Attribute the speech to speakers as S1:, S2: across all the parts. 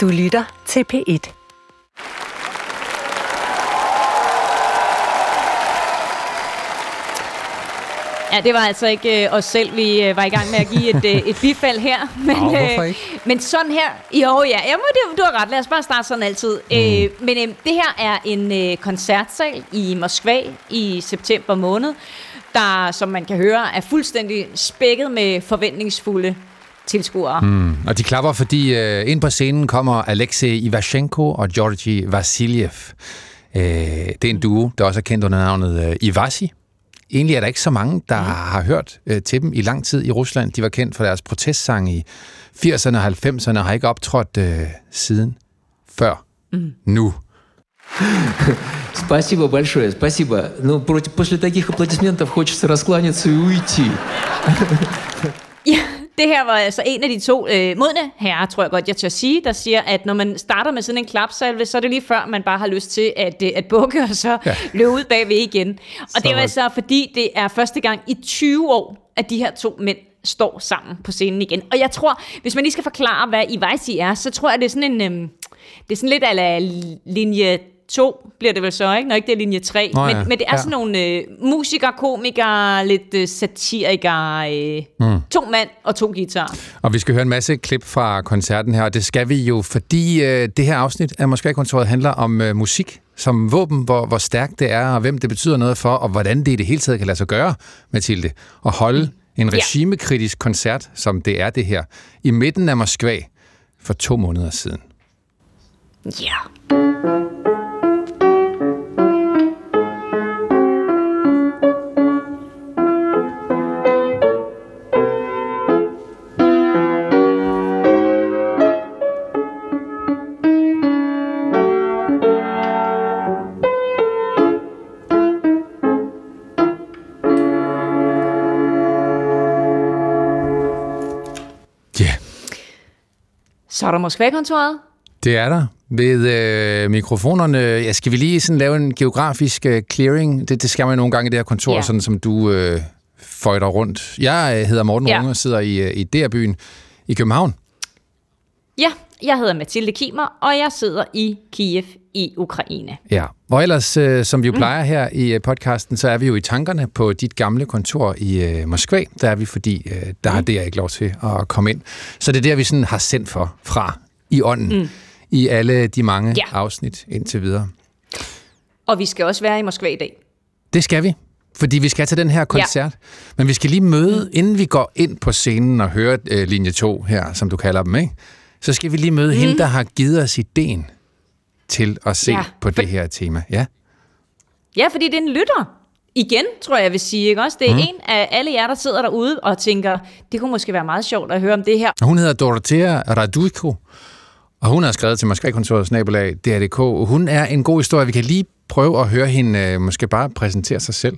S1: Du lytter til P1.
S2: Ja, det var altså ikke øh, os selv, vi øh, var i gang med at give et, øh, et bifald her. Men,
S3: Nå?
S2: Øh, men sådan her, jo ja, jamen, det, du har ret, lad os bare starte sådan altid. Mm. Øh, men øh, det her er en øh, koncertsal i Moskva i september måned, der, som man kan høre, er fuldstændig spækket med forventningsfulde tilskuere.
S3: Mm. Og de klapper, fordi øh, ind på scenen kommer Alexei Ivashenko og Georgi Vasiljev. Øh, det er en duo, der også er kendt under navnet øh, Ivasi. Egentlig er der ikke så mange, der mm. har hørt øh, til dem i lang tid i Rusland. De var kendt for deres protestsang i 80'erne og 90'erne og har ikke optrådt øh, siden før mm. nu.
S4: Спасибо большое, спасибо. Ну, против, после таких аплодисментов хочется раскланяться и уйти.
S2: Ja, det her var altså en af de to øh, modne herrer, tror jeg godt, jeg tør sige, der siger, at når man starter med sådan en klapsalve, så er det lige før, man bare har lyst til at, øh, at bukke og så ja. Løbe ud bagved igen. Og
S3: Så
S2: det
S3: var-
S2: altså, fordi det er første gang i 20 år, at de her to mænd står sammen på scenen igen. Og jeg tror, hvis man lige skal forklare, hvad Ivaisi er, så tror jeg, det er sådan en, øhm, det er sådan lidt ala linje 2, bliver det vel så, ikke? Når ikke det er linje 3.
S3: Nå ja,
S2: men, men det er
S3: ja.
S2: sådan nogle øh, musikere, komikere, lidt øh, satirikere, øh, mm. to mand og to guitarer.
S3: Og vi skal høre en masse klip fra koncerten her, og det skal vi jo, fordi øh, det her afsnit af Moskva-kontoret handler om øh, musik som våben, hvor, hvor stærkt det er, og hvem det betyder noget for, og hvordan det i det hele taget kan lade sig gøre, Mathilde, at holde en
S2: Ja.
S3: regimekritisk koncert, som det er det her, i midten af Moskva for to måneder siden.
S2: Ja.
S3: Ja,
S2: Så er der Moskva-kontoret.
S3: det er der. Ved øh, mikrofonerne, ja, skal vi lige sådan lave en geografisk øh, clearing? Det, det skal man nogle gange i det her kontor,
S2: Ja.
S3: sådan som du øh, føjter rundt. Jeg øh, hedder Morten
S2: Ja.
S3: ja. Runge og sidder i, øh, i DR-byen i København.
S2: Ja, jeg hedder Mathilde Kimer, og jeg sidder i Kiev i Ukraine.
S3: Ja, og ellers, øh, som vi jo plejer her i øh, podcasten, så er vi jo i tankerne på dit gamle kontor i øh, Moskva. Der er vi, fordi øh, der har DR ikke lov til at komme ind. Så det er der, vi sådan har sendt for fra i ånden mm. i alle de mange
S2: Ja.
S3: afsnit indtil videre.
S2: Og vi skal også være i Moskva i dag.
S3: Det skal vi, fordi vi skal til den her koncert. Ja. Men vi skal lige møde, mm. inden vi går ind på scenen og hører øh, linje 2 her, som du kalder dem, ikke? så skal vi lige møde mm. hende, der har givet os ideen til at se
S2: Ja,
S3: på det her tema. Ja.
S2: Ja, fordi det er en lytter. Igen, tror jeg, jeg vil sige. Ikke? Også det er mm. en af alle jer, der sidder derude og tænker, det kunne måske være meget sjovt at høre om det her.
S3: Hun hedder Dorothea Raduiko, og hun har skrevet til Moskva-kontoret snabelag DRDK. Hun er en god historie. Vi kan lige prøve at høre hende øh, måske bare præsentere sig selv.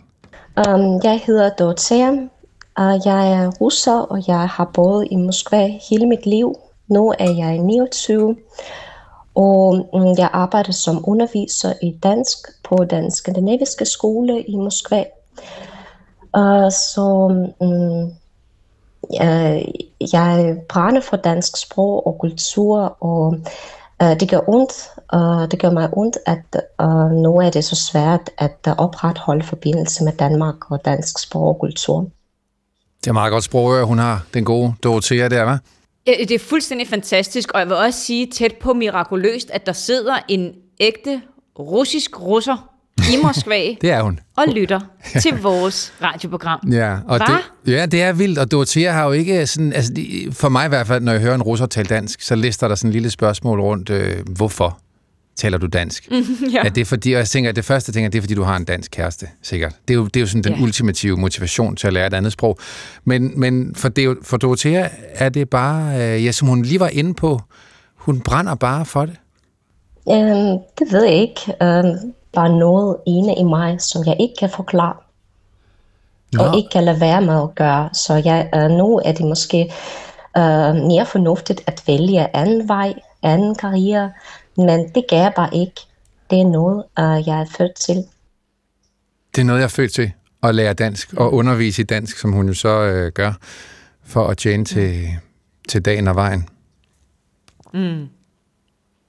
S5: Um, jeg hedder Dorothea, og jeg er russer, og jeg har boet i Moskva hele mit liv. Nu er jeg 29, og mm, jeg arbejder som underviser i dansk på den skandinaviske skole i Moskva. Uh, så mm, jeg, jeg brænder for dansk sprog og kultur, og uh, det gør ondt, det gør mig ondt, at uh, nu er det så svært at uh, opretholde forbindelse med Danmark og dansk sprog og kultur.
S3: Det er meget godt sprog, hun har, den gode Dorothea der, hva'?
S2: Det er fuldstændig fantastisk, og jeg vil også sige tæt på mirakuløst, at der sidder en ægte russisk russer i Moskva
S3: Det er hun.
S2: og lytter til vores radioprogram.
S3: Ja, og
S2: Hva?
S3: det, ja, det er vildt, og Dorothea har jo ikke sådan, altså for mig i hvert fald, når jeg hører en russer tale dansk, så lister der sådan en lille spørgsmål rundt, øh, hvorfor taler du dansk?
S2: Ja.
S3: Er det fordi, og jeg tænker, at det første, jeg tænker, det er fordi, du har en dansk kæreste, sikkert. Det er jo, det er jo sådan den
S2: Ja.
S3: ultimative motivation til at lære et andet sprog. Men, men for, det, er for Dorothea er det bare, øh, ja, som hun lige var inde på, hun brænder bare for det.
S5: Um, det ved jeg ikke. Um, bare noget ene i mig, som jeg ikke kan forklare.
S3: Nå.
S5: og ikke kan lade være med at gøre. Så jeg, uh, nu er det måske uh, mere fornuftigt at vælge anden vej, anden karriere, men det kan jeg bare ikke. Det er noget, uh, jeg er født til.
S3: Det er noget, jeg er født til, at lære dansk og undervise i dansk, som hun jo så øh, gør, for at tjene til, til dagen og vejen.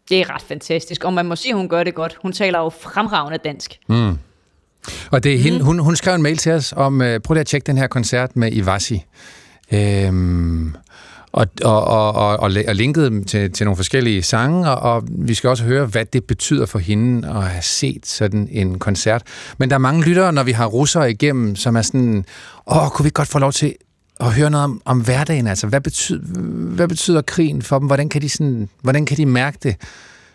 S2: Det er ret fantastisk, og man må sige, at hun gør det godt. Hun taler jo fremragende dansk.
S3: Mm. Og det er hende, hun, hun skrev en mail til os om, uh, prøv lige at tjekke den her koncert med Ivasi. Øhm, og, og, og, og, og linket dem til, til nogle forskellige sange, og, og vi skal også høre, hvad det betyder for hende at have set sådan en koncert. Men der er mange lyttere, når vi har russere igennem, som er sådan, åh, kunne vi godt få lov til at høre noget om, om hverdagen? Altså, hvad betyder, hvad betyder krigen for dem? Hvordan kan de, sådan, hvordan kan de mærke det?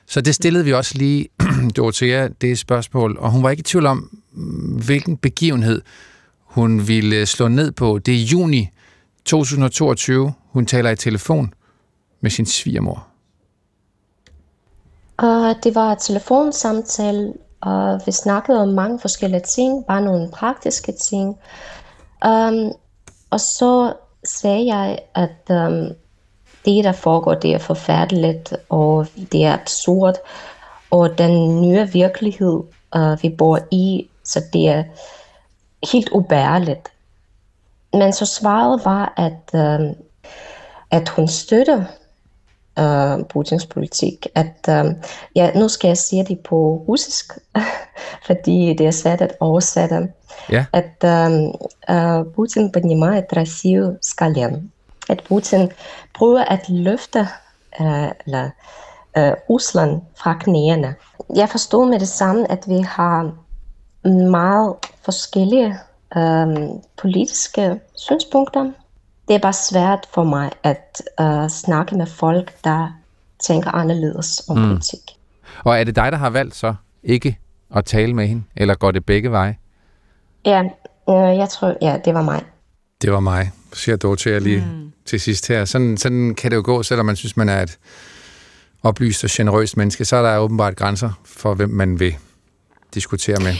S3: Så det stillede vi også lige Dorothea det spørgsmål, og hun var ikke i tvivl om, hvilken begivenhed hun ville slå ned på. Det er juni 2022. Hun taler i telefon med sin svigermor.
S5: Uh, det var et telefonsamtale, og vi snakkede om mange forskellige ting, bare nogle praktiske ting. Um, og så sagde jeg, at um, det, der foregår, det er forfærdeligt, og det er absurd, og den nye virkelighed, uh, vi bor i, så det er helt ubærligt. Men så svaret var, at, uh, at hun støtter uh, Putins politik. At, uh, ja, nu skal jeg sige det på russisk, fordi det er svært at oversætte.
S3: Ja.
S5: At uh, uh, Putin поднимает Россию с колен. At Putin prøver at løfte uh, eller, uh, Rusland fra knæene. Jeg forstod med det samme, at vi har meget forskellige um, politiske synspunkter. Det er bare svært for mig at uh, snakke med folk, der tænker anderledes om mm. politik.
S3: Og er det dig, der har valgt så ikke at tale med hende, eller går det begge veje?
S5: Ja, øh, jeg tror, ja, det var mig.
S3: Det var mig, siger Dorothea lige mm. til sidst her. Sådan, sådan kan det jo gå, selvom man synes, man er et oplyst og generøst menneske, så er der åbenbart grænser for, hvem man vil diskutere med.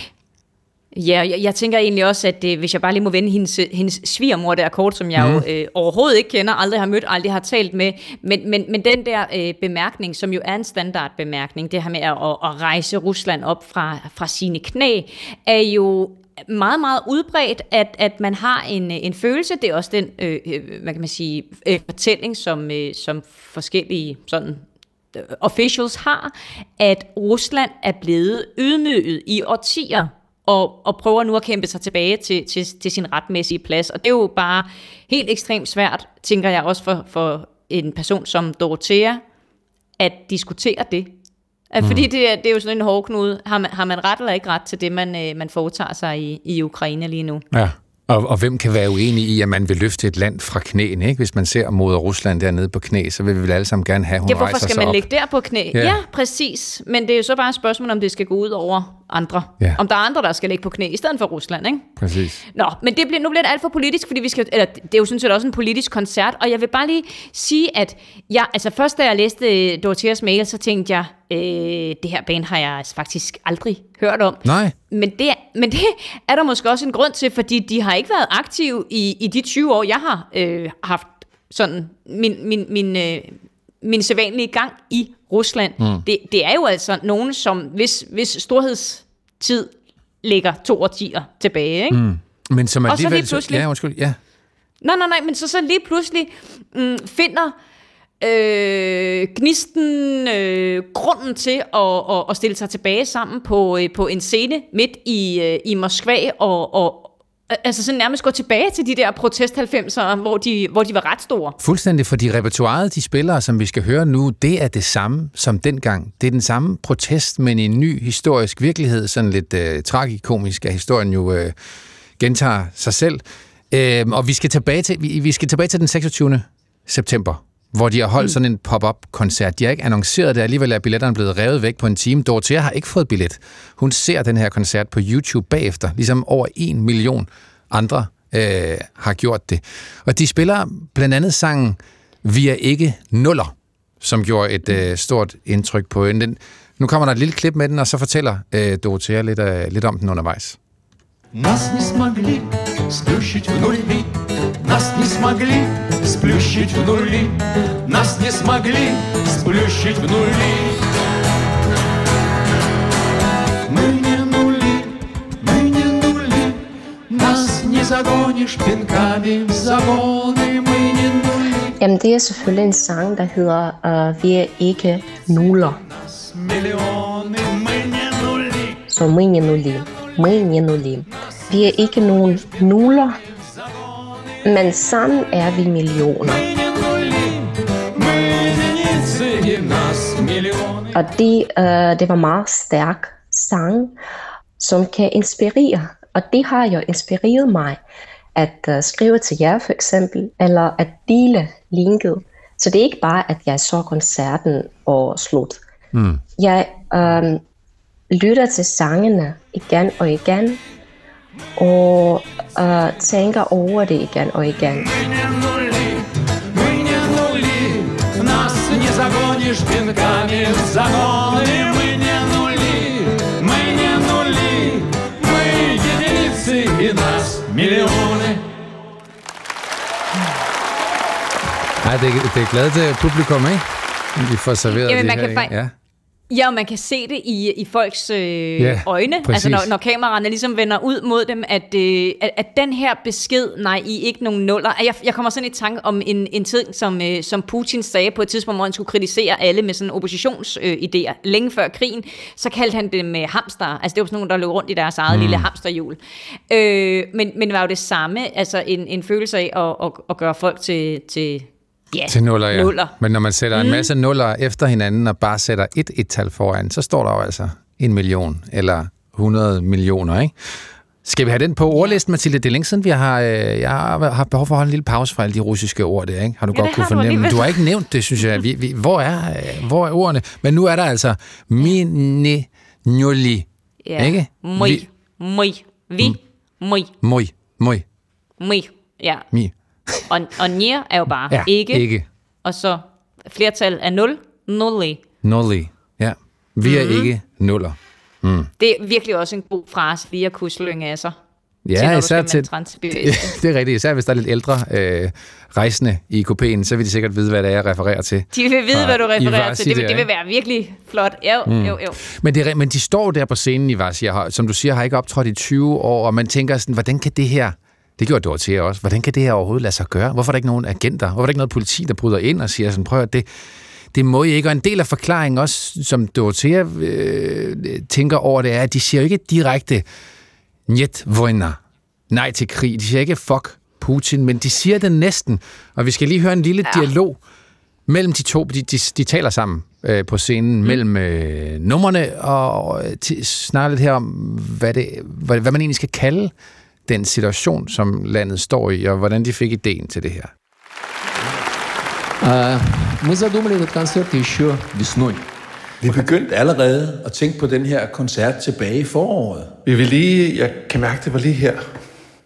S2: Ja, jeg, jeg tænker egentlig også, at øh, hvis jeg bare lige må vende hendes, hendes svigermor der kort, som jeg mm. jo øh, overhovedet ikke kender, aldrig har mødt, aldrig har talt med, men, men, men den der øh, bemærkning, som jo er en standardbemærkning, det her med at, at rejse Rusland op fra, fra sine knæ, er jo meget, meget udbredt, at, at man har en, en følelse, det er også den, øh, øh hvad kan man sige, øh, fortælling, som, øh, som forskellige sådan øh, officials har, at Rusland er blevet ydmyget i årtier og, og prøver nu at kæmpe sig tilbage til, til, til sin retmæssige plads. Og det er jo bare helt ekstremt svært, tænker jeg også for, for en person som Dorothea, at diskutere det. Mm. Fordi det er, det er jo sådan en hårdknude. Har man, har man ret eller ikke ret til det, man, øh, man foretager sig i, i Ukraine lige nu?
S3: Ja. Og, og hvem kan være uenig i, at man vil løfte et land fra knæene? Ikke? Hvis man ser mod Rusland dernede på knæ, så vil vi vel alle sammen gerne have, at hun
S2: ja, hvorfor
S3: rejser
S2: skal man
S3: op.
S2: ligge der på knæ? Ja. ja, præcis. Men det er jo så bare et spørgsmål, om det skal gå ud over andre.
S3: Ja.
S2: Om der er andre, der skal ligge på knæ i stedet for Rusland, ikke?
S3: Præcis.
S2: Nå, men det bliver, nu bliver det alt for politisk, fordi vi skal, eller, det er jo sådan set også en politisk koncert, og jeg vil bare lige sige, at jeg, altså først da jeg læste Dorotheas mail, så tænkte jeg, øh, det her band har jeg faktisk aldrig hørt om.
S3: Nej.
S2: Men det, men det er der måske også en grund til, fordi de har ikke været aktive i, i de 20 år, jeg har øh, haft sådan min, min, min, øh, min sædvanlige gang i Rusland. Mm. Det, det er jo altså nogen, som hvis, hvis storhedstid ligger to årtier tilbage. Ikke?
S3: Mm. Men som
S2: Og så
S3: alligevel...
S2: lige pludselig-
S3: ja, undskyld. Ja.
S2: Nej, nej, nej, men så, så lige pludselig mm, finder øh, gnisten øh, grunden til at, at, at stille sig tilbage sammen på, øh, på en scene midt i, øh, i Moskva og, og altså sådan nærmest gå tilbage til de der protest 90'ere, hvor de, hvor de var ret store.
S3: Fuldstændig, fordi repertoireet, de spillere, som vi skal høre nu, det er det samme som dengang. Det er den samme protest, men i en ny historisk virkelighed, sådan lidt øh, tragikomisk, at historien jo øh, gentager sig selv. Øh, og vi skal, tilbage til, vi, vi skal tilbage til den 26. september, hvor de har holdt mm. sådan en pop-up-koncert. De har ikke annonceret det, alligevel er billetterne blevet revet væk på en time. Dorothea har ikke fået billet. Hun ser den her koncert på YouTube bagefter, ligesom over en million andre øh, har gjort det. Og de spiller blandt andet sangen Vi er ikke nuller, som gjorde et øh, stort indtryk på hende. Nu kommer der et lille klip med den, og så fortæller øh, Dorothea lidt, øh, lidt om den undervejs.
S1: Нас не смогли сплющить в нули Нас не смогли сплющить в нули Нас не смогли сплющить в нули Мы не нули, мы не нули. Нас не загонишь пинками в загоны. Мы не нули.
S5: Jamen, det er selvfølgelig en sang, der hedder uh, Vi er ikke nuller. Så мы не нули. meninullim. Vi er ikke nogen nuller, men sammen er vi millioner. Og det, øh, det var meget stærk sang, som kan inspirere. Og det har jo inspireret mig at øh, skrive til jer for eksempel, eller at dele linket. Så det er ikke bare, at jeg så koncerten og slut. Mm. Jeg øh, lytter til sangene igen og igen, og øh, tænker over det igen og igen.
S1: Мы не нули, мы не нули, нас не загонишь пинками в загоны. Мы не нули, мы не нули, мы единицы, и нас миллионы.
S3: Ej, det, er- det er glad til publikum, ikke? Vi får serveret
S2: Jamen,
S3: det
S2: man
S3: her,
S2: kan
S3: ikke?
S2: fa-
S3: Ja.
S2: Ja, og man kan se det i, i folks øh,
S3: Ja,
S2: øjne,
S3: præcis.
S2: altså når, når kameraerne ligesom vender ud mod dem, at, øh, at, at den her besked, nej, I ikke nogen nuller. Jeg, jeg kommer sådan i tanke om en, en tid, som, øh, som Putin sagde på et tidspunkt, hvor han skulle kritisere alle med sådan oppositionsidéer. Øh. Længe før krigen, så kaldte han det med hamster. Altså det var sådan nogle, der løb rundt i deres eget mm. lille hamsterhjul. Øh, men, men det var jo det samme, altså en, en følelse af at, at, at gøre folk til... til Ja,
S3: Til nuller, ja.
S2: nuller.
S3: Men når man sætter mm. en masse nuller efter hinanden og bare sætter et et-tal foran, så står der jo altså en million eller 100 millioner, ikke? Skal vi have den på ordlisten, Mathilde? Det er længe siden, vi har, øh, jeg har haft behov for at holde en lille pause fra alle de russiske ord der, ikke? Har du
S2: Ja,
S3: godt kunne
S2: du
S3: fornemme. Du har ikke nævnt det, synes jeg. Vi, vi, hvor, er, øh, hvor er ordene? Men nu er der altså mini njoli.
S2: ja.
S3: Ikke? Vi-
S2: moi, vi, moi,
S3: Moi, moi,
S2: moi. Ja,
S3: mi.
S2: Og, og nier er jo bare
S3: Ja,
S2: ikke,
S3: ikke.
S2: og så flertal er 0, nulli.
S3: Nulli. Ja. Vi er
S2: Mhm.
S3: ikke nuller.
S2: Det er virkelig også en god frase lige at kunne slynge af sig.
S3: Ja,
S2: til,
S3: især til, det er rigtigt. Især hvis der er lidt ældre øh, rejsende i kopien, så vil de sikkert vide, hvad det er, jeg refererer til.
S2: De vil vide, hvad du refererer til. Det vil, det vil være virkelig flot. Jo, mm. jo, jo.
S3: Men, det men de står der på scenen i Varsi, som du siger, har ikke optrådt i 20 år, og man tænker sådan, hvordan kan det her, det gjorde Dorothea også, hvordan kan det her overhovedet lade sig gøre? Hvorfor er der ikke nogen agenter? Hvorfor er der ikke noget politi, der bryder ind og siger sådan, prøv at det, det må I ikke. Og en del af forklaringen også, som Dorothea øh, tænker over det, er, at de siger jo ikke direkte, Njet vojna. Nej til krig. De siger ikke fuck Putin, men de siger det næsten. Og vi skal lige høre en lille ja. dialog mellem de to. De, de, de taler sammen øh, på scenen mm. mellem øh, numrene og øh, til, snakker lidt her om, hvad, det, hvad, hvad man egentlig skal kalde den situation, som landet står i, og hvordan de fik ideen til det her.
S4: А, мы задумали этот концерт еще весной.
S6: Vi begyndte allerede at tænke på den her koncert tilbage i foråret.
S7: Vi vil lige, jeg kan mærke, det var lige her.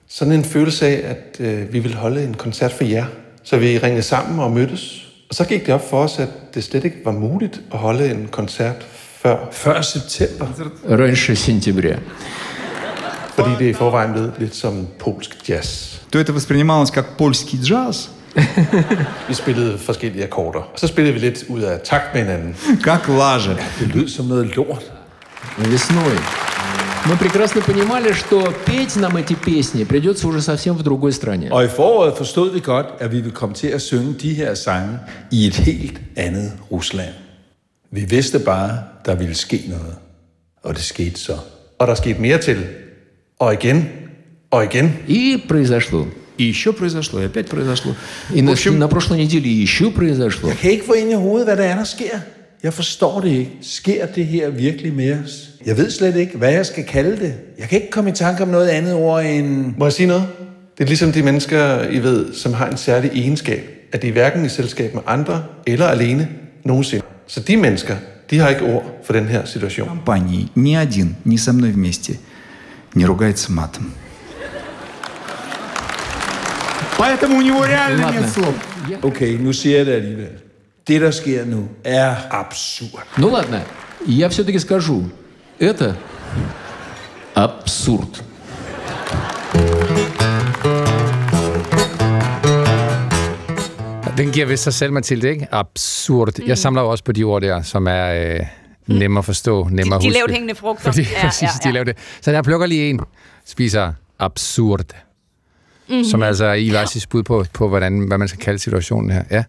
S7: Sådan en følelse af, at øh, vi vil holde en koncert for jer. Så vi ringede sammen og mødtes. Og så gik det op for os, at det slet ikke var muligt at holde en koncert før.
S6: Før september.
S4: Раньше сентября.
S7: Fordi det i forvejen lød lidt som polsk jazz.
S8: то это воспринималось как польский джаз,
S7: Vi spillede forskellige akkorder. Og så spillede vi lidt ud af takt med hinanden.
S8: как лажа.
S6: Det lød som noget lort.
S4: Весной. Мы прекрасно понимали, что петь нам эти песни придется уже совсем в другой стране.
S6: Og i foråret forstod vi godt, at vi ville komme til at synge de her sange i et helt andet Rusland. Vi vidste bare, der ville ske noget. Og det skete så.
S7: Og der skete mere til. Og igen. Og igen.
S4: И произошло.
S8: И еще произошло, и опять произошло.
S4: И
S8: В
S4: на,
S8: общем,
S4: на прошлой неделе еще произошло.
S6: Jeg kan ikke få ind i hovedet, hvad der er, der sker. Jeg forstår det ikke. Sker det her virkelig med os? Jeg ved slet ikke, hvad jeg skal kalde det. Jeg kan ikke komme i tanke om noget andet ord end...
S7: Må jeg sige noget? Det er ligesom de mennesker, I ved, som har en særlig egenskab. At de er hverken i selskab med andre eller alene nogensinde. Så de mennesker, de har ikke ord for den her situation.
S8: компании ни один, ни со мной вместе не ругается матом. Поэтому у него реально
S4: Ладно.
S8: нет слов.
S6: Okay, nu siger jeg det alligevel. Det, der sker nu, er absurd.
S4: Ну ладно, я все-таки скажу. Это абсурд.
S3: Den giver vist sig selv, Mathilde, ikke? Absurd. Mm. Jeg samler jo også på de ord der, som er øh, nemme at forstå, nemme at
S2: De
S3: huske.
S2: lavt hængende frugter.
S3: Fordi, ja, præcis, ja, ja. de lavede det. Så jeg plukker lige en, spiser absurd.
S2: Mhm.
S3: Mm-hmm. Som altså er Ivasis bud på, på hvordan, hvad man skal kalde situationen her. Ja.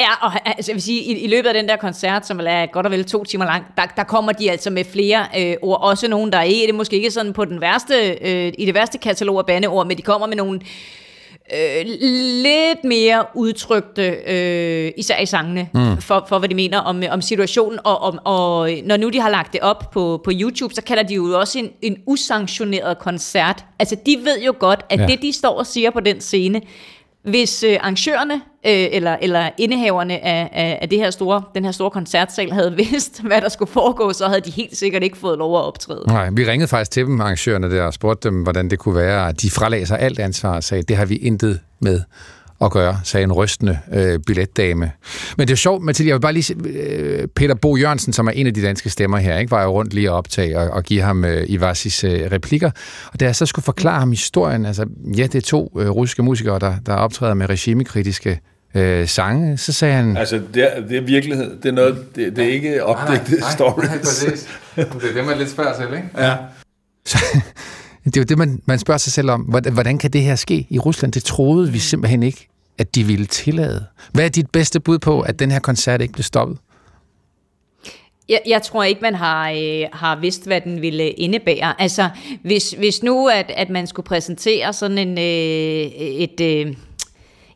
S2: Ja, og altså, jeg vil sige, i, i løbet af den der koncert, som er godt og vel to timer lang, der, der kommer de altså med flere øh, ord. Også nogen, der er det er måske ikke sådan på den værste, øh, i det værste katalog af bandeord, men de kommer med nogle øh, lidt mere udtrykte, øh, især i sangene, mm. for, for hvad de mener om, om situationen. Og, om, og når nu de har lagt det op på, på YouTube, så kalder de jo også en, en usanktioneret koncert. Altså, de ved jo godt, at ja. det, de står og siger på den scene, hvis øh, arrangørerne øh, eller, eller indehaverne af, af, af det her store, den her store koncertsal havde vidst, hvad der skulle foregå, så havde de helt sikkert ikke fået lov at optræde.
S3: Nej, vi ringede faktisk til dem, arrangørerne der, og spurgte dem, hvordan det kunne være, at de fralagde sig alt ansvar og sagde, det har vi intet med at gøre, sagde en rystende øh, billetdame. Men det er sjovt, Mathilde, jeg vil bare lige se, øh, Peter Bo Jørgensen, som er en af de danske stemmer her, ikke, var jo rundt lige at optage og, og give ham øh, Ivasis øh, replikker. Og da jeg så skulle forklare ham historien, altså ja, det er to øh, russiske musikere, der, der optræder med regimekritiske øh, sange, så sagde han...
S6: Altså, det er, det er virkelighed. Det er, noget, det, det er ikke opdigtet stories. Nej,
S3: præcis. Det er det, man lidt spørger selv, ikke?
S6: Ja.
S3: Så, det er jo det, man, man spørger sig selv om. Hvordan, hvordan kan det her ske i Rusland? Det troede vi simpelthen ikke, at de ville tillade. Hvad er dit bedste bud på, at den her koncert ikke blev stoppet?
S2: Jeg, jeg tror ikke, man har, øh, har vidst, hvad den ville indebære. Altså, hvis, hvis nu, at, at man skulle præsentere sådan en, øh, et... Øh,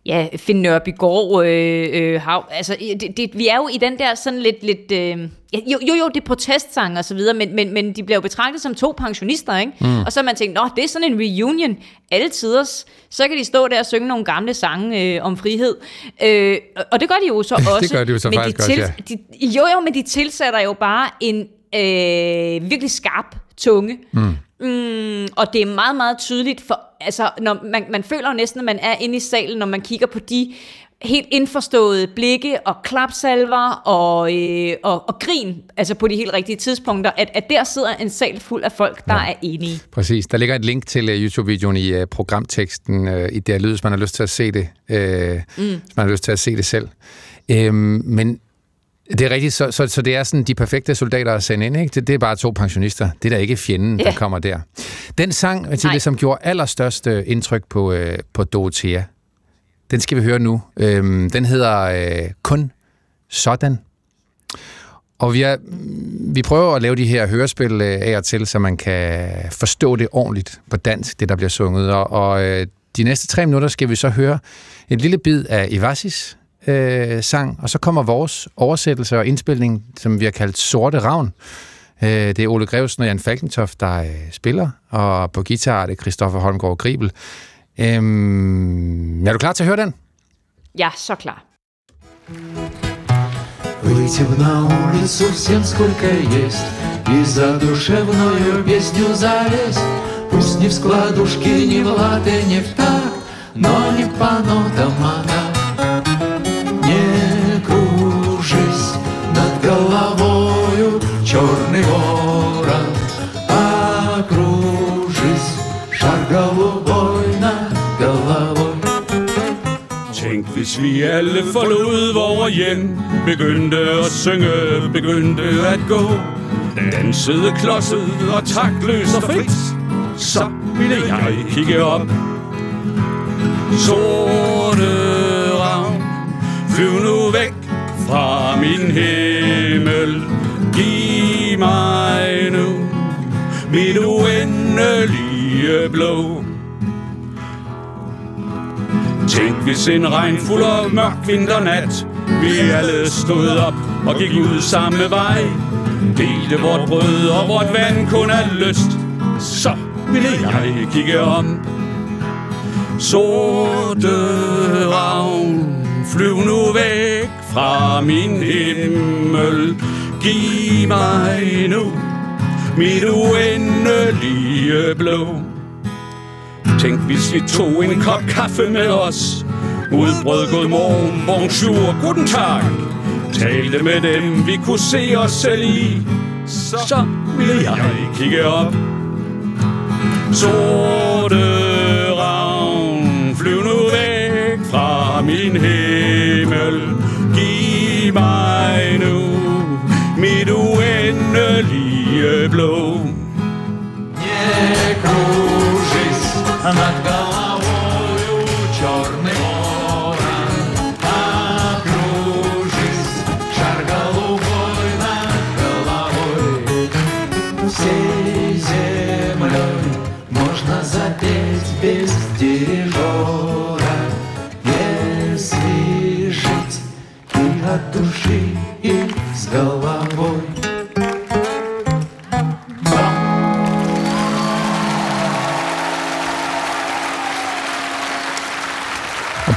S2: ja, Finn Nørbygaard, øh, øh, hav, altså, det, det, vi er jo i den der sådan lidt, lidt øh, jo, jo, jo, det er protestsang og så videre, men, men, men de bliver jo betragtet som to pensionister, ikke? Mm. Og så har man tænkt, nå, det er sådan en reunion, alle tiders, så kan de stå der og synge nogle gamle sange øh, om frihed, øh, og det gør de jo så også.
S3: det gør de jo så
S2: men
S3: faktisk
S2: de til,
S3: også,
S2: ja. de, Jo, jo, men de tilsætter jo bare en øh, virkelig skarp tunge, mm. Mm, og det er meget, meget tydeligt, for, altså, når man, man føler jo næsten, at man er inde i salen, når man kigger på de helt indforståede blikke og klapsalver og, øh, og, og grin, altså på de helt rigtige tidspunkter, at, at der sidder en sal fuld af folk, der ja. er enige.
S3: Præcis. Der ligger et link til uh, YouTube-videoen i uh, programteksten uh, i det lyd, hvis man har lyst til at se det, uh, mm. hvis man har lyst til at se det selv. Uh, men det er rigtigt, så, så, så det er sådan de perfekte soldater at sende ind, ikke? Det, det er bare to pensionister. Det er da ikke fjenden, ja. der kommer der. Den sang, Mathilde, som gjorde allerstørst indtryk på, øh, på Dorothea, den skal vi høre nu. Øhm, den hedder øh, Kun Sådan. Og vi, er, vi prøver at lave de her hørespil øh, af og til, så man kan forstå det ordentligt på dansk, det der bliver sunget. Og, og øh, de næste tre minutter skal vi så høre et lille bid af Ivasis, øh, sang, og så kommer vores oversættelse og indspilning, som vi har kaldt Sorte Ravn. Øh, det er Ole Grevsen og Jan Falkentoft, der øh, spiller, og på guitar er det Christoffer Holmgaard Gribel. Øh, er du klar til at høre den?
S2: Ja, så klar.
S1: Выйти на улицу всем сколько есть И за душевную песню залезть Пусть не в складушки, не в латы, не в так Но не по нотам, а черный ворон Окружись, шар голубой nад головой Tænk hvis vi alle forlod vores hjem Begyndte at synge, begyndte at gå Dansede klodset og taktløs og frit Så ville jeg kigge op Sorte ravn Flyv nu væk fra min himmel. Mig nu mit uendelige blå. Tænk hvis en regnfuld og mørk vinternat Vi alle stod op og gik ud samme vej Delte vort brød og vort vand kun af lyst Så ville jeg kigge om Sorte ravn Flyv nu væk fra min himmel. Giv mig nu mit uendelige blå. Tænk, hvis vi tog en kop kaffe med os. Udbrød god morgen, bonjour, guten tag. Talte med dem, vi kunne se os selv i. Så ville jeg kigge op. Sorte Pueblo. Не кружись над головою черный ворон, кружись шар голубой над головой. Всей землей можно запеть без дирижера, Если жить и от души, и с головой.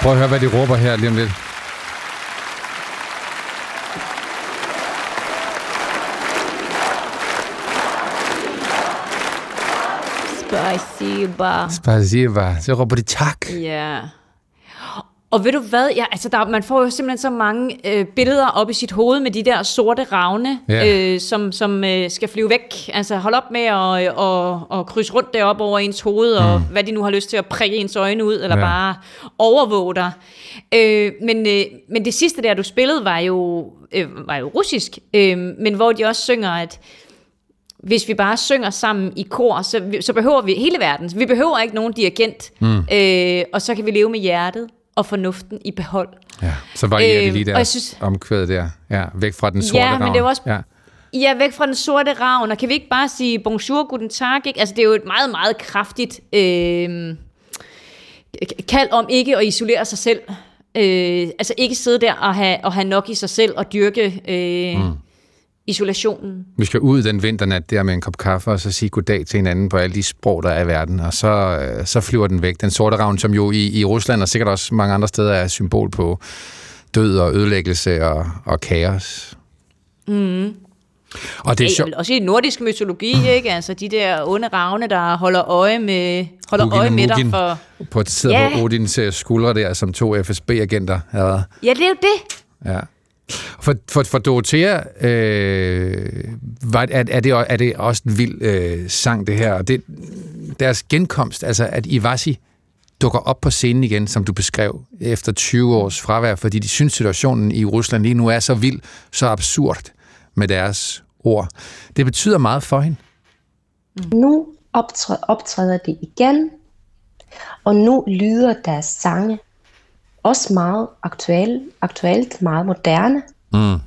S3: Prøv at høre, hvad de råber her lige om lidt.
S2: Spasiba.
S3: Spasiba. Så råber de tak.
S2: Ja. Og ved du hvad? Ja, altså der, man får jo simpelthen så mange øh, billeder op i sit hoved med de der sorte ravne,
S3: Ja.
S2: øh, som, som øh, skal flyve væk. Altså hold op med at og, og krydse rundt deroppe over ens hoved, og hvad de nu har lyst til at prikke ens øjne ud, eller
S3: ja.
S2: bare overvåge dig. Øh, men, øh, men det sidste der, du spillede, var jo, øh, var jo russisk, øh, men hvor de også synger, at hvis vi bare synger sammen i kor, så, så behøver vi hele verden. Vi behøver ikke nogen dirigent, mm. øh, og så kan vi leve med hjertet og fornuften i behold.
S3: Ja, så varierer de
S2: Øh,
S3: lige der
S2: synes-
S3: omkvædet der. Ja, væk fra den sorte
S2: Ja, men det er
S3: ravn.
S2: også-
S3: Ja.
S2: Ja, væk fra den sorte ravn, og kan vi ikke bare sige bonjour, guten tag, ikke? Altså, det er jo et meget, meget kraftigt øh, kald om ikke at isolere sig selv. Øh, altså ikke sidde der og have, og have nok i sig selv og dyrke øh, mm. Isolationen.
S3: Vi skal ud den vinternat der med en kop kaffe, og så sige goddag til hinanden på alle de sprog, der er i verden. Og så, øh, så flyver den væk. Den sorte ravn, som jo i, i Rusland og sikkert også mange andre steder er symbol på død og ødelæggelse og, og kaos. Mm. Og det er sjovt.
S2: også i nordisk mytologi, ikke? Altså de der onde ravne, der holder øje med, holder
S3: Hugin
S2: øje med dig
S3: Mugin.
S2: for...
S3: På et sidder
S2: Ja.
S3: Odins øh, skuldre der, som to FSB-agenter havde.
S2: Ja, det er jo det.
S3: Ja. For, for, for Dorothea, øh, var, er, er, det, er det også en vild øh, sang, det her. Og det, deres genkomst, altså at Ivasi dukker op på scenen igen, som du beskrev, efter 20 års fravær, fordi de synes, situationen i Rusland lige nu er så vild, så absurd med deres ord. Det betyder meget for hende.
S5: Nu optræder, optræder det igen, og nu lyder deres sange også meget aktuelle, aktuelt, meget moderne.
S3: Mm.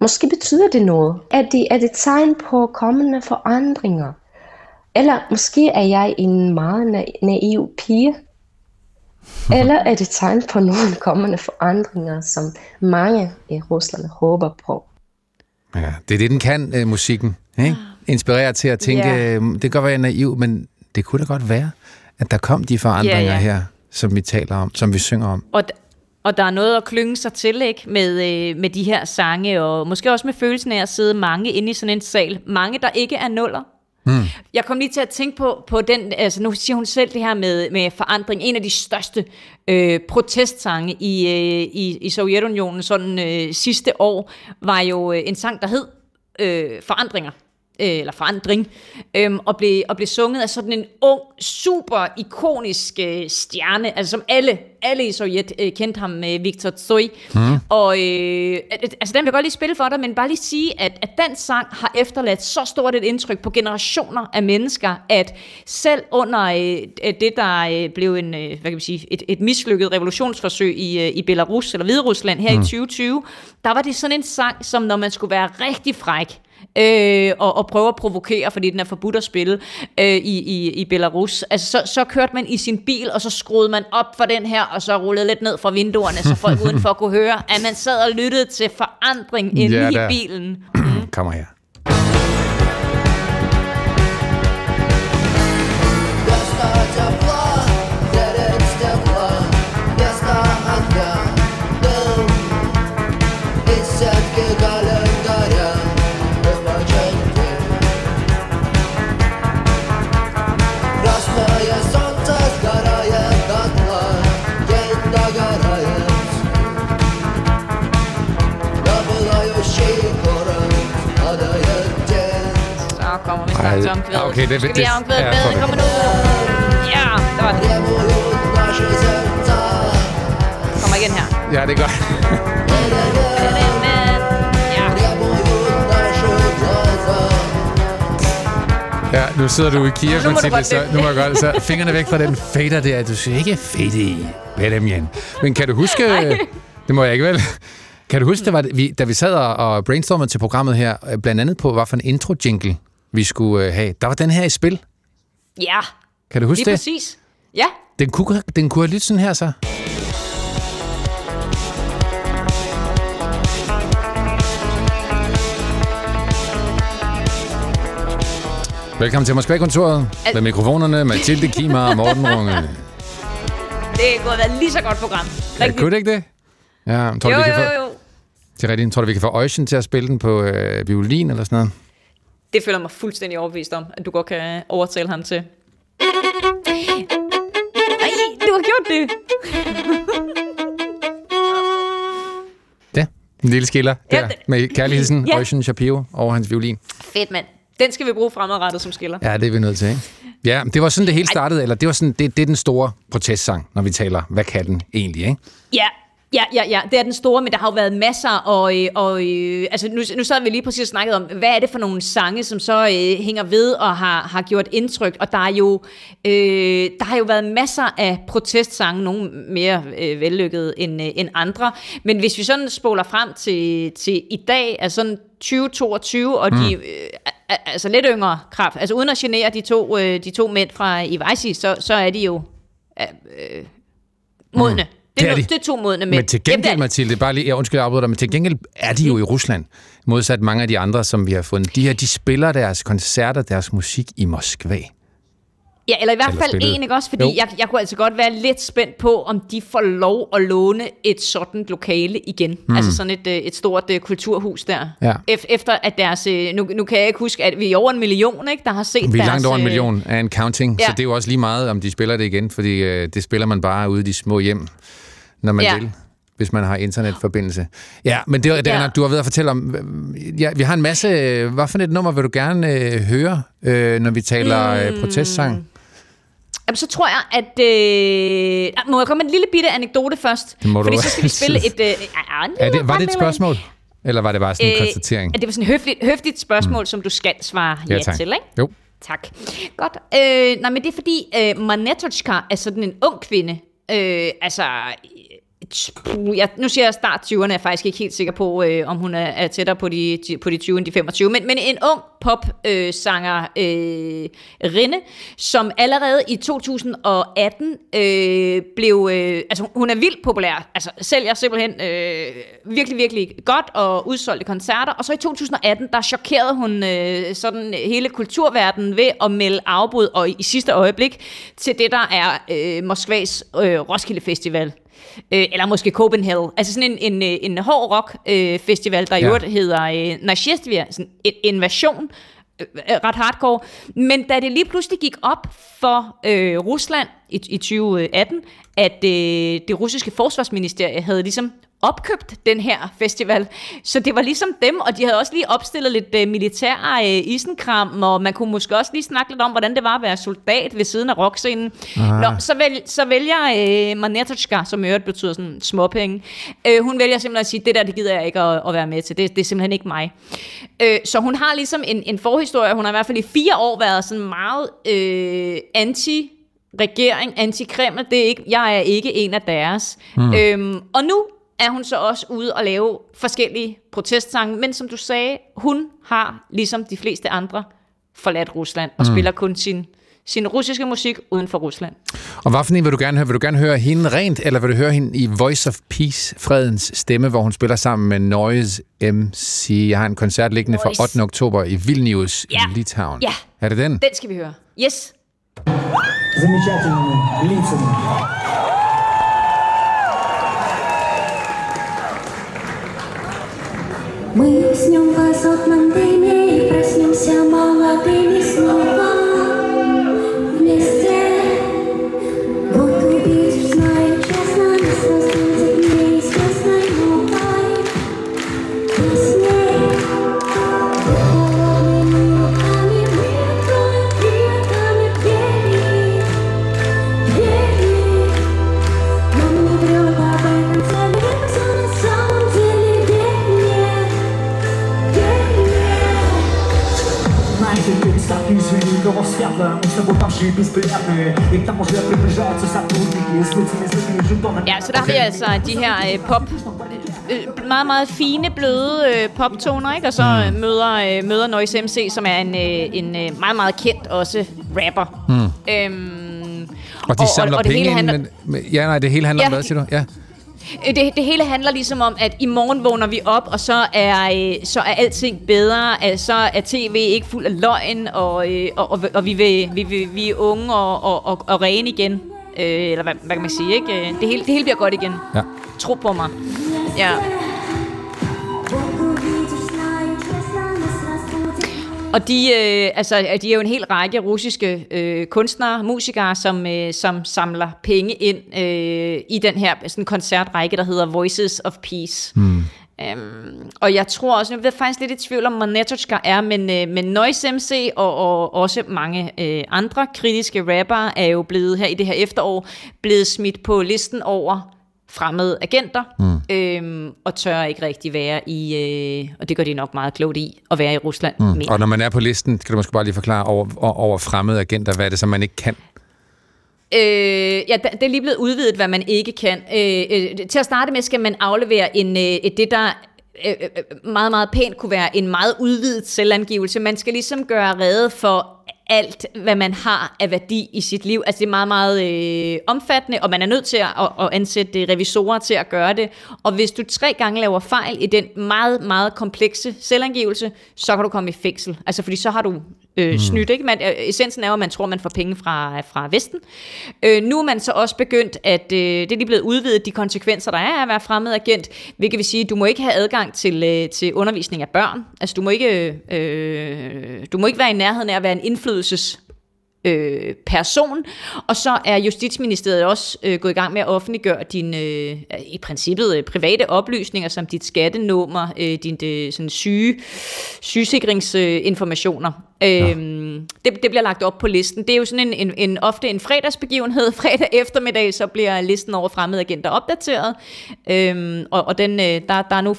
S5: Måske betyder det noget. Er det, er det tegn på kommende forandringer? Eller måske er jeg en meget na- naiv pige? Eller er det tegn på nogle kommende forandringer, som mange i Rusland håber på?
S3: Ja, det er det, den kan, øh, musikken. Ikke? Inspirere til at tænke, yeah. det kan godt være, jeg er naiv, men det kunne da godt være, at der kom de forandringer
S2: Ja, ja.
S3: her, som vi taler om, som vi synger om.
S2: Og, d- og der er noget at klynge sig til, ikke? Med, øh, med de her sange, og måske også med følelsen af at sidde mange inde i sådan en sal. Mange, der ikke er nuller. Mm. Jeg kom lige til at tænke på, på den, altså nu siger hun selv det her med, med forandring. En af de største øh, protestsange i, øh, i, i Sovjetunionen sådan øh, sidste år, var jo øh, en sang, der hed øh, Forandringer øh, eller forandring, øhm, og, blev, og blev sunget af sådan en ung, super ikonisk øh, stjerne, altså som alle, alle i Sovjet øh, kendte ham, øh, Viktor Tsoi. Mm. Og øh, altså den vil jeg godt lige spille for dig, men bare lige sige, at, at den sang har efterladt så stort et indtryk på generationer af mennesker, at selv under øh, det, der øh, blev en, øh, hvad kan man sige, et, et mislykket revolutionsforsøg i, øh, i Belarus eller Hviderusland her mm. i 2020, der var det sådan en sang, som når man skulle være rigtig fræk, øh, og, og prøve at provokere, fordi den er forbudt at spille øh, i, i, i Belarus. Altså, så, så kørte man i sin bil, og så skruede man op for den her, og så rullede lidt ned fra vinduerne, så folk udenfor kunne høre, at man sad og lyttede til forandring inde
S3: Ja,
S2: i bilen.
S3: Kommer her. Okay, det-
S2: Skal vi
S3: det-
S2: have omkvædet med?
S3: det.
S2: Kom nu. Ja, der var det. Kommer igen her.
S3: Ja, det er godt.
S2: Ja.
S3: Ja, nu sidder du i Kiev,
S2: Nu
S3: Mathilde, så
S2: det.
S3: nu må jeg godt, så fingrene væk fra den fader der. Du skal ikke fade i. Igen? Men kan du huske... Det må jeg ikke vel. Kan du huske, det var, vi, da vi sad og og brainstormede til programmet her, øh, blandt andet på, hvad for en intro-jingle vi skulle øh, have. Der var den her i spil.
S2: Ja,
S3: Kan du huske
S2: lige
S3: det?
S2: præcis. Ja,
S3: Den kunne, den kunne have lyttet sådan her, så. Velkommen til Moskva-kontoret
S2: Al-
S3: med mikrofonerne Mathilde Kimer og Morten Runge.
S2: det kunne have været lige så godt program.
S3: Ja,
S2: Rigtig.
S3: kunne det ikke det? Ja, tror du,
S2: jo,
S3: vi kan
S2: jo,
S3: få,
S2: jo.
S3: Det er rigtigt. Tror du, vi kan få Øjsen til at spille den på øh, violin eller sådan noget?
S2: Det føler mig fuldstændig overbevist om, at du godt kan overtale ham til. Ej, du har gjort det.
S3: Ja, en lille skiller
S2: Ja,
S3: der
S2: det-
S3: med kærligheden
S2: Ja.
S3: Øjsen Shapiro over hans violin.
S2: Fedt, mand. Den skal vi bruge fremadrettet som skiller.
S3: Ja, det er vi nødt til, ikke? Ja, det var sådan, det hele startede, eller det var sådan, det, det er den store protestsang, når vi taler, hvad kan den egentlig, ikke?
S2: Ja, ja, ja, ja, det er den store, men der har jo været masser, og, øh, og øh, altså nu, nu sad vi lige præcis og snakket om, hvad er det for nogle sange, som så øh, hænger ved og har, har gjort indtryk, og der er jo, øh, der har jo været masser af protestsange, nogle mere øh, vellykkede end, øh, end andre, men hvis vi sådan spoler frem til, til i dag, altså sådan 2022, og de øh, altså lidt yngre kraft, altså uden at genere de to, øh, de to mænd fra Ivaisi, så, så er de jo øh, øh, modne. Det,
S3: Det er de.
S2: det er to modne mænd.
S3: Men til
S2: Jamen, det
S3: gengæld, Mathilde, bare lige, jeg undskyld, jeg dig, men til gengæld er de jo i Rusland, modsat mange af de andre, som vi har fundet. De her, de spiller deres koncerter, deres musik i Moskva.
S2: Ja, eller i hvert
S3: Eller
S2: fald
S3: spillet.
S2: en, ikke også? Fordi
S3: Jo.
S2: jeg, jeg kunne altså godt være lidt spændt på, om de får lov at låne et sådan lokale igen. Mm. Altså sådan et, øh, et stort uh, kulturhus der.
S3: Ja.
S2: Ef- Efter at deres... øh, Nu, nu kan jeg ikke huske, at vi er over en million, ikke? Der har set
S3: Vi er
S2: deres...
S3: langt over en million af en counting,
S2: ja.
S3: så det er jo også lige meget, om de spiller det igen, fordi øh, det spiller man bare ude i de små hjem, når man
S2: Ja.
S3: vil hvis man har internetforbindelse. Ja, men det, det
S2: Ja.
S3: ja. du har ved at fortælle om... Ja, vi har en masse... Hvad for et nummer vil du gerne øh, høre, øh, når vi taler mm. protestsang?
S2: Jamen, så tror jeg, at... Øh, må jeg komme med en lille bitte anekdote først?
S3: Det må du
S2: Fordi så skal vi spille et... Øh,
S3: Er det, var det et spørgsmål? Eller var det bare sådan en konstatering?
S2: At det var sådan et høfligt, høfligt spørgsmål, mm. som du skal svare Ja,
S3: ja tak.
S2: til, ikke?
S3: Jo.
S2: Tak. Godt. Øh, nej, men det er fordi, øh, Manetochka er sådan en ung kvinde. Øh, altså, puh, jeg, nu siger jeg start 20'erne, jeg er faktisk ikke helt sikker på, øh, om hun er, er tættere på de, de- på de 20 end de 25, men, men en ung pop-sanger, øh, sanger, øh, Rinde, som allerede i 2018 øh, blev, øh, altså hun er vildt populær, altså sælger simpelthen øh, virkelig, virkelig godt og udsolgte koncerter, og så i 2018, der chokerede hun øh, sådan hele kulturverdenen ved at melde afbud, og i, i sidste øjeblik, til det, der er øh, Moskvas øh, Roskilde Festival. Øh, eller måske Copenhagen. Altså sådan en, en, øh, en hård rock øh, festival, der i
S3: Ja.
S2: øvrigt hedder øh, Nasjestvia, sådan en invasion, øh, øh, ret hardcore. Men da det lige pludselig gik op for øh, Rusland i, i 2018, at øh, det russiske forsvarsministerie havde ligesom opkøbt den her festival. Så det var ligesom dem, og de havde også lige opstillet lidt øh, militær øh, isenkram, og man kunne måske også lige snakke lidt om, hvordan det var at være soldat ved siden af rockscenen. Nå, så, vælg, så vælger øh, Manetochka, som i øvrigt betyder sådan småpenge, øh, hun vælger simpelthen at sige, det der, det gider jeg ikke at, at være med til. Det, det er simpelthen ikke mig. Øh, så hun har ligesom en, en forhistorie. Hun har i hvert fald i fire år været sådan meget øh, anti regering, anti-Kreml, det er ikke, jeg er ikke en af deres. Mm. Øhm, og nu er hun så også ude og lave forskellige protestsange, men som du sagde, hun har, ligesom de fleste andre, forladt Rusland og mm. spiller kun sin, sin russiske musik uden for Rusland.
S3: Og hvad for en vil du gerne høre? Vil du gerne høre hende rent, eller vil du høre hende i Voice of Peace, fredens stemme, hvor hun spiller sammen med Noise MC? Jeg har en koncert liggende fra
S2: Noise.
S3: 8. oktober i Vilnius
S2: Ja.
S3: i Litauen.
S2: Ja.
S3: Er det den?
S2: Den skal vi høre. Yes.
S9: замечательными лицами.
S10: Мы уснем в азотном дыме и проснемся молодыми снова
S9: Знаете, перестань извини, кого светло Мы с тобой там же бесприятные И к тому же приближаются сотрудники С лицами злыми жетонами
S2: Ja, så der har vi altså de her øh, pop, øh, meget, meget fine, bløde øh, poptoner, ikke? Og så mm. møder, øh, møder Noise MC, som er en, øh, en øh, meget, meget kendt også rapper. Mm. Øhm,
S3: Og de
S2: og-
S3: samler
S2: og det
S3: penge
S2: hele
S3: ind,
S2: handler-
S3: men, men, ja, nej, det hele handler om
S2: Ja.
S3: hvad, siger du? Ja.
S2: Øh, Det, det hele handler ligesom om, at i morgen vågner vi op, og så er, øh, så er alting bedre, så er tv ikke fuld af løgn, og, øh, og, og, og vi, vil, vi, vil, vi er unge og, og, og, og rene igen. Øh, eller hvad, hvad kan man sige, ikke? Øh, Det hele, det hele bliver godt igen.
S3: Ja.
S2: Tro på mig. Ja. Og de, øh, altså, de er jo en hel række russiske øh, kunstnere, musikere, som, øh, som samler penge ind øh, i den her sådan koncertrække, der hedder Voices of Peace. Mm. Øhm, og jeg tror også, jeg ved faktisk lidt i tvivl om, hvor Netochka er, men, øh, men Noise MC og, og også mange øh, andre kritiske rappere er jo blevet her i det her efterår, blevet smidt på listen over fremmede agenter, mm. øhm, og tør ikke rigtig være i, øh, og det gør de nok meget klogt i, at være i Rusland mm. mere.
S3: Og når man er på listen, kan du måske bare lige forklare over, over fremmede agenter, hvad er det, som man ikke kan?
S2: Øh, ja, det er lige blevet udvidet, hvad man ikke kan. Øh, øh, til at starte med skal man aflevere en, øh, et, det, der øh, meget, meget pænt kunne være en meget udvidet selvangivelse. Man skal ligesom gøre rede for alt, hvad man har af værdi i sit liv. Altså det er meget, meget øh, omfattende, og man er nødt til at, at, at ansætte øh, revisorer til at gøre det. Og hvis du tre gange laver fejl i den meget, meget komplekse selvangivelse, så kan du komme i fængsel. Altså fordi så har du øh, mm. snydt. Ikke? Man, øh, essensen er jo, at man tror, man får penge fra, fra Vesten. Øh, nu er man så også begyndt, at øh, det er lige blevet udvidet, de konsekvenser, der er af at være fremmed agent, hvilket vil sige, at du må ikke have adgang til, øh, til undervisning af børn. Altså du må ikke, øh, du må ikke være i nærheden af at være en indflydelses øh, person, og så er Justitsministeriet også øh, gået i gang med at offentliggøre dine, øh, i princippet, øh, private oplysninger, som dit skattenummer, øh, dine øh, sådan syge, sygesikringsinformationer. Øh, det, det bliver lagt op på listen. Det er jo sådan en, en, en ofte en fredagsbegivenhed. Fredag eftermiddag, så bliver listen over fremmede agenter opdateret, øh, og, og den, øh, der, der er nu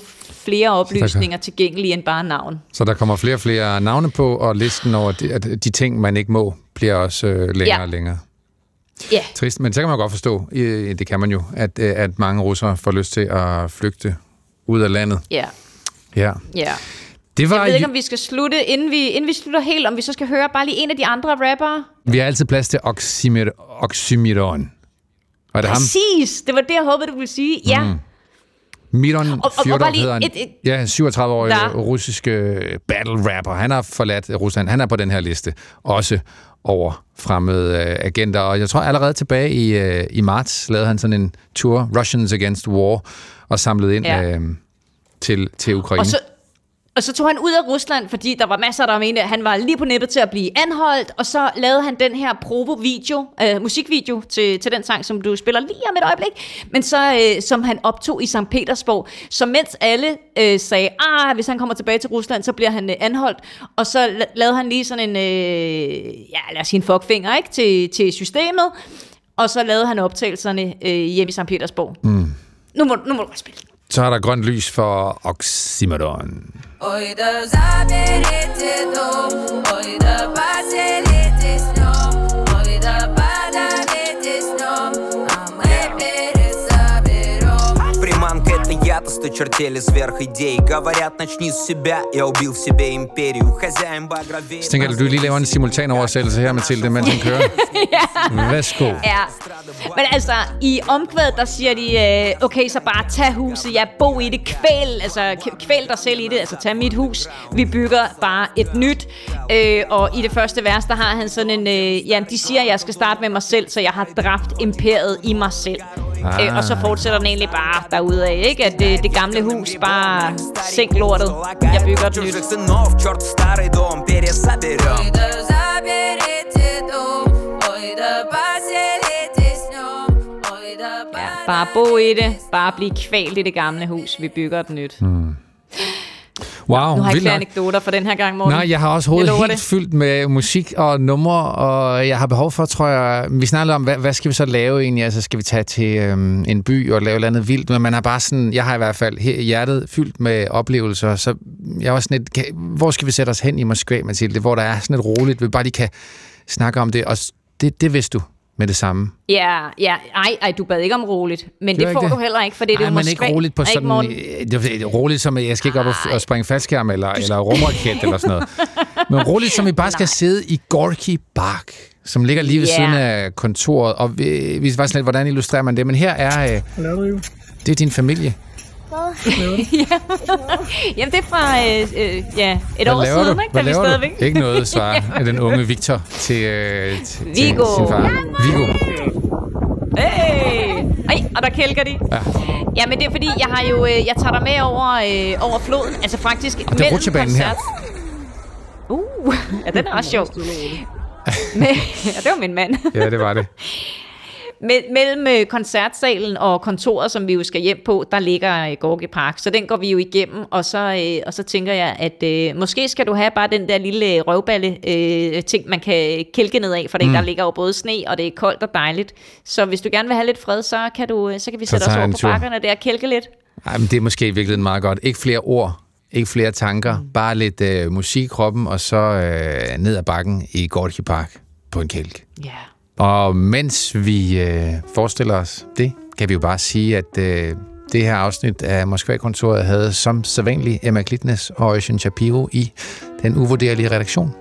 S2: flere oplysninger tilgængelige end bare navn.
S3: Så der kommer flere og flere navne på, og listen over de, de ting, man ikke må, bliver også øh, længere
S2: Ja.
S3: og længere.
S2: Ja.
S3: Trist, men så kan man godt forstå, øh, det kan man jo, at, øh, at mange russere får lyst til at flygte ud af landet.
S2: Ja,
S3: Ja.
S2: ja.
S3: Det var,
S2: Jeg ved ikke, om vi skal slutte, inden vi, inden vi slutter helt, om vi så skal høre bare lige en af de andre rappere.
S3: vi har altid plads til oxymir- oxymiron. Var det ham?
S2: Præcis, det var det, jeg håbede, du ville sige. Ja,
S3: Mm. Miron
S2: og
S3: Fjodor
S2: bare lige
S3: hedder han.
S2: et- et-
S3: Ja, 37-årig
S2: Der.
S3: russisk øh, battle rapper. Han har forladt Rusland. Han er på den her liste. Også over fremmede øh, agenter. Og jeg tror allerede tilbage i, øh, i marts lavede han sådan en tour, Russians Against War, og samlede ind
S2: Ja.
S3: øh, til, til Ukraine.
S2: og så, og så tog han ud af Rusland, fordi der var masser, der mente, at han var lige på nippet til at blive anholdt, og så lavede han den her provo-video, øh, musikvideo til, til den sang, som du spiller lige om et øjeblik, men så øh, som han optog i St. Petersborg. Så mens alle øh, sagde, ah, hvis han kommer tilbage til Rusland, så bliver han øh, anholdt, og så la- lavede han lige sådan en, øh, ja, lad os sige en fuckfinger, ikke, til, til systemet, og så lavede han optagelserne øh, hjemme i St. Petersborg.
S3: Mm.
S2: Nu må, nu må du bare spille.
S3: Så er der grønt lys for Oxymoron.
S10: Ой, да заберите дом, ой, да поселитесь
S11: это я-то сто чертели сверх идей Говорят, начни с себя, я убил в себе империю Хозяин багровей
S3: Så tænker jeg, at du lige laver en simultan oversættelse her, Mathilde, mens han kører. Værsgo.
S2: Ja, men altså, i omkvædet, der siger de, øh, okay, så bare tag huset, ja, bo i det, kvæl, altså k- kvæl dig selv i det, altså tag mit hus, vi bygger bare et nyt. Øh, og i det første vers, der har han sådan en, øh, ja, de siger, at jeg skal starte med mig selv, så jeg har dræbt imperiet i mig selv.
S3: Ah.
S2: Øh, og så fortsætter den egentlig bare derudad, ikke? At det, det gamle hus, bare sænk lortet. Jeg bygger et nyt. Ja, bare bo i det. Bare blive kvalt i det gamle hus. Vi bygger et nyt.
S3: Mm. Wow,
S2: Nu har jeg ikke
S3: vildt
S2: flere
S3: nok.
S2: anekdoter for den her gang, Morten.
S3: Nej, jeg har også hovedet helt
S2: det.
S3: fyldt med musik og numre, og jeg har behov for, tror jeg, vi snakker om, hvad, hvad skal vi så lave egentlig? Altså, skal vi tage til øhm, en by og lave et eller andet vildt? Men man er bare sådan, jeg har i hvert fald hjertet fyldt med oplevelser, så jeg var sådan lidt, hvor skal vi sætte os hen i Moskva, Mathilde, hvor der er sådan et roligt, vi bare lige kan snakke om det, og det, det vidste du med det samme.
S2: Ja, ja, ej, ej, du bad ikke om roligt. Men det, det får
S3: ikke
S2: du heller ikke, for det er
S3: Ej,
S2: jo
S3: men
S2: Moskva.
S3: ikke roligt på
S2: Ikke,
S3: sådan... Det er roligt som, jeg skal ikke op og, og springe faldskærm eller, eller rumraket eller sådan noget. Men roligt som vi bare skal sidde i Gorky Park, som ligger lige ved
S2: Ja.
S3: siden af kontoret. Og vi, vi var sådan lidt, hvordan illustrerer man det? Men her er... Øh,
S9: du
S3: det er din familie.
S2: Ja. Jamen, det er fra øh, øh, ja, et
S3: Hvad
S2: år siden,
S3: du?
S2: ikke? Da vi stadigvæk...
S3: Ikke noget, svarer den unge Victor til, øh, til, til
S2: Viggo.
S3: sin far. Viggo.
S2: Hey! Ej, og der kælker de.
S3: Ja.
S2: Ja, men det er fordi, jeg har jo, øh, jeg tager dig med over, øh, over floden. Altså faktisk
S3: det er rutsjebanen her.
S2: Uh, ja, den er også sjov. Men, ja, det var min mand.
S3: Ja, det var det.
S2: Me- mellem øh, koncertsalen og kontoret, som vi jo skal hjem på, der ligger øh, Gorki Park. Så den går vi jo igennem, og så, øh, og så tænker jeg, at øh, måske skal du have bare den der lille røvballe øh, ting, man kan kælke ned af, for
S3: Mm.
S2: der ligger jo både sne, og det er koldt og dejligt. Så hvis du gerne vil have lidt fred, så kan, du, så kan vi
S3: Så
S2: sætte os over på bakkerne der og kælke lidt.
S3: Ej, men det er måske i virkeligheden meget godt. Ikke flere ord, ikke flere tanker, mm. bare lidt øh, musik i kroppen, og så øh, ned ad bakken i Gorky Park på en kælk.
S2: Ja.
S3: Og mens vi øh, forestiller os det, kan vi jo bare sige, at øh, det her afsnit af Moskva-kontoret havde som sædvanligt Emma Klitnes og Øjsen Shapiro i den uvurderlige redaktion.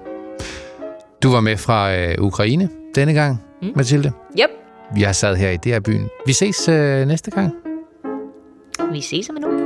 S3: Du var med fra øh, Ukraine denne gang, mm. Mathilde.
S2: Yep.
S3: Jeg sad her i DR-byen. Vi ses øh, næste gang.
S2: Vi ses om en uge.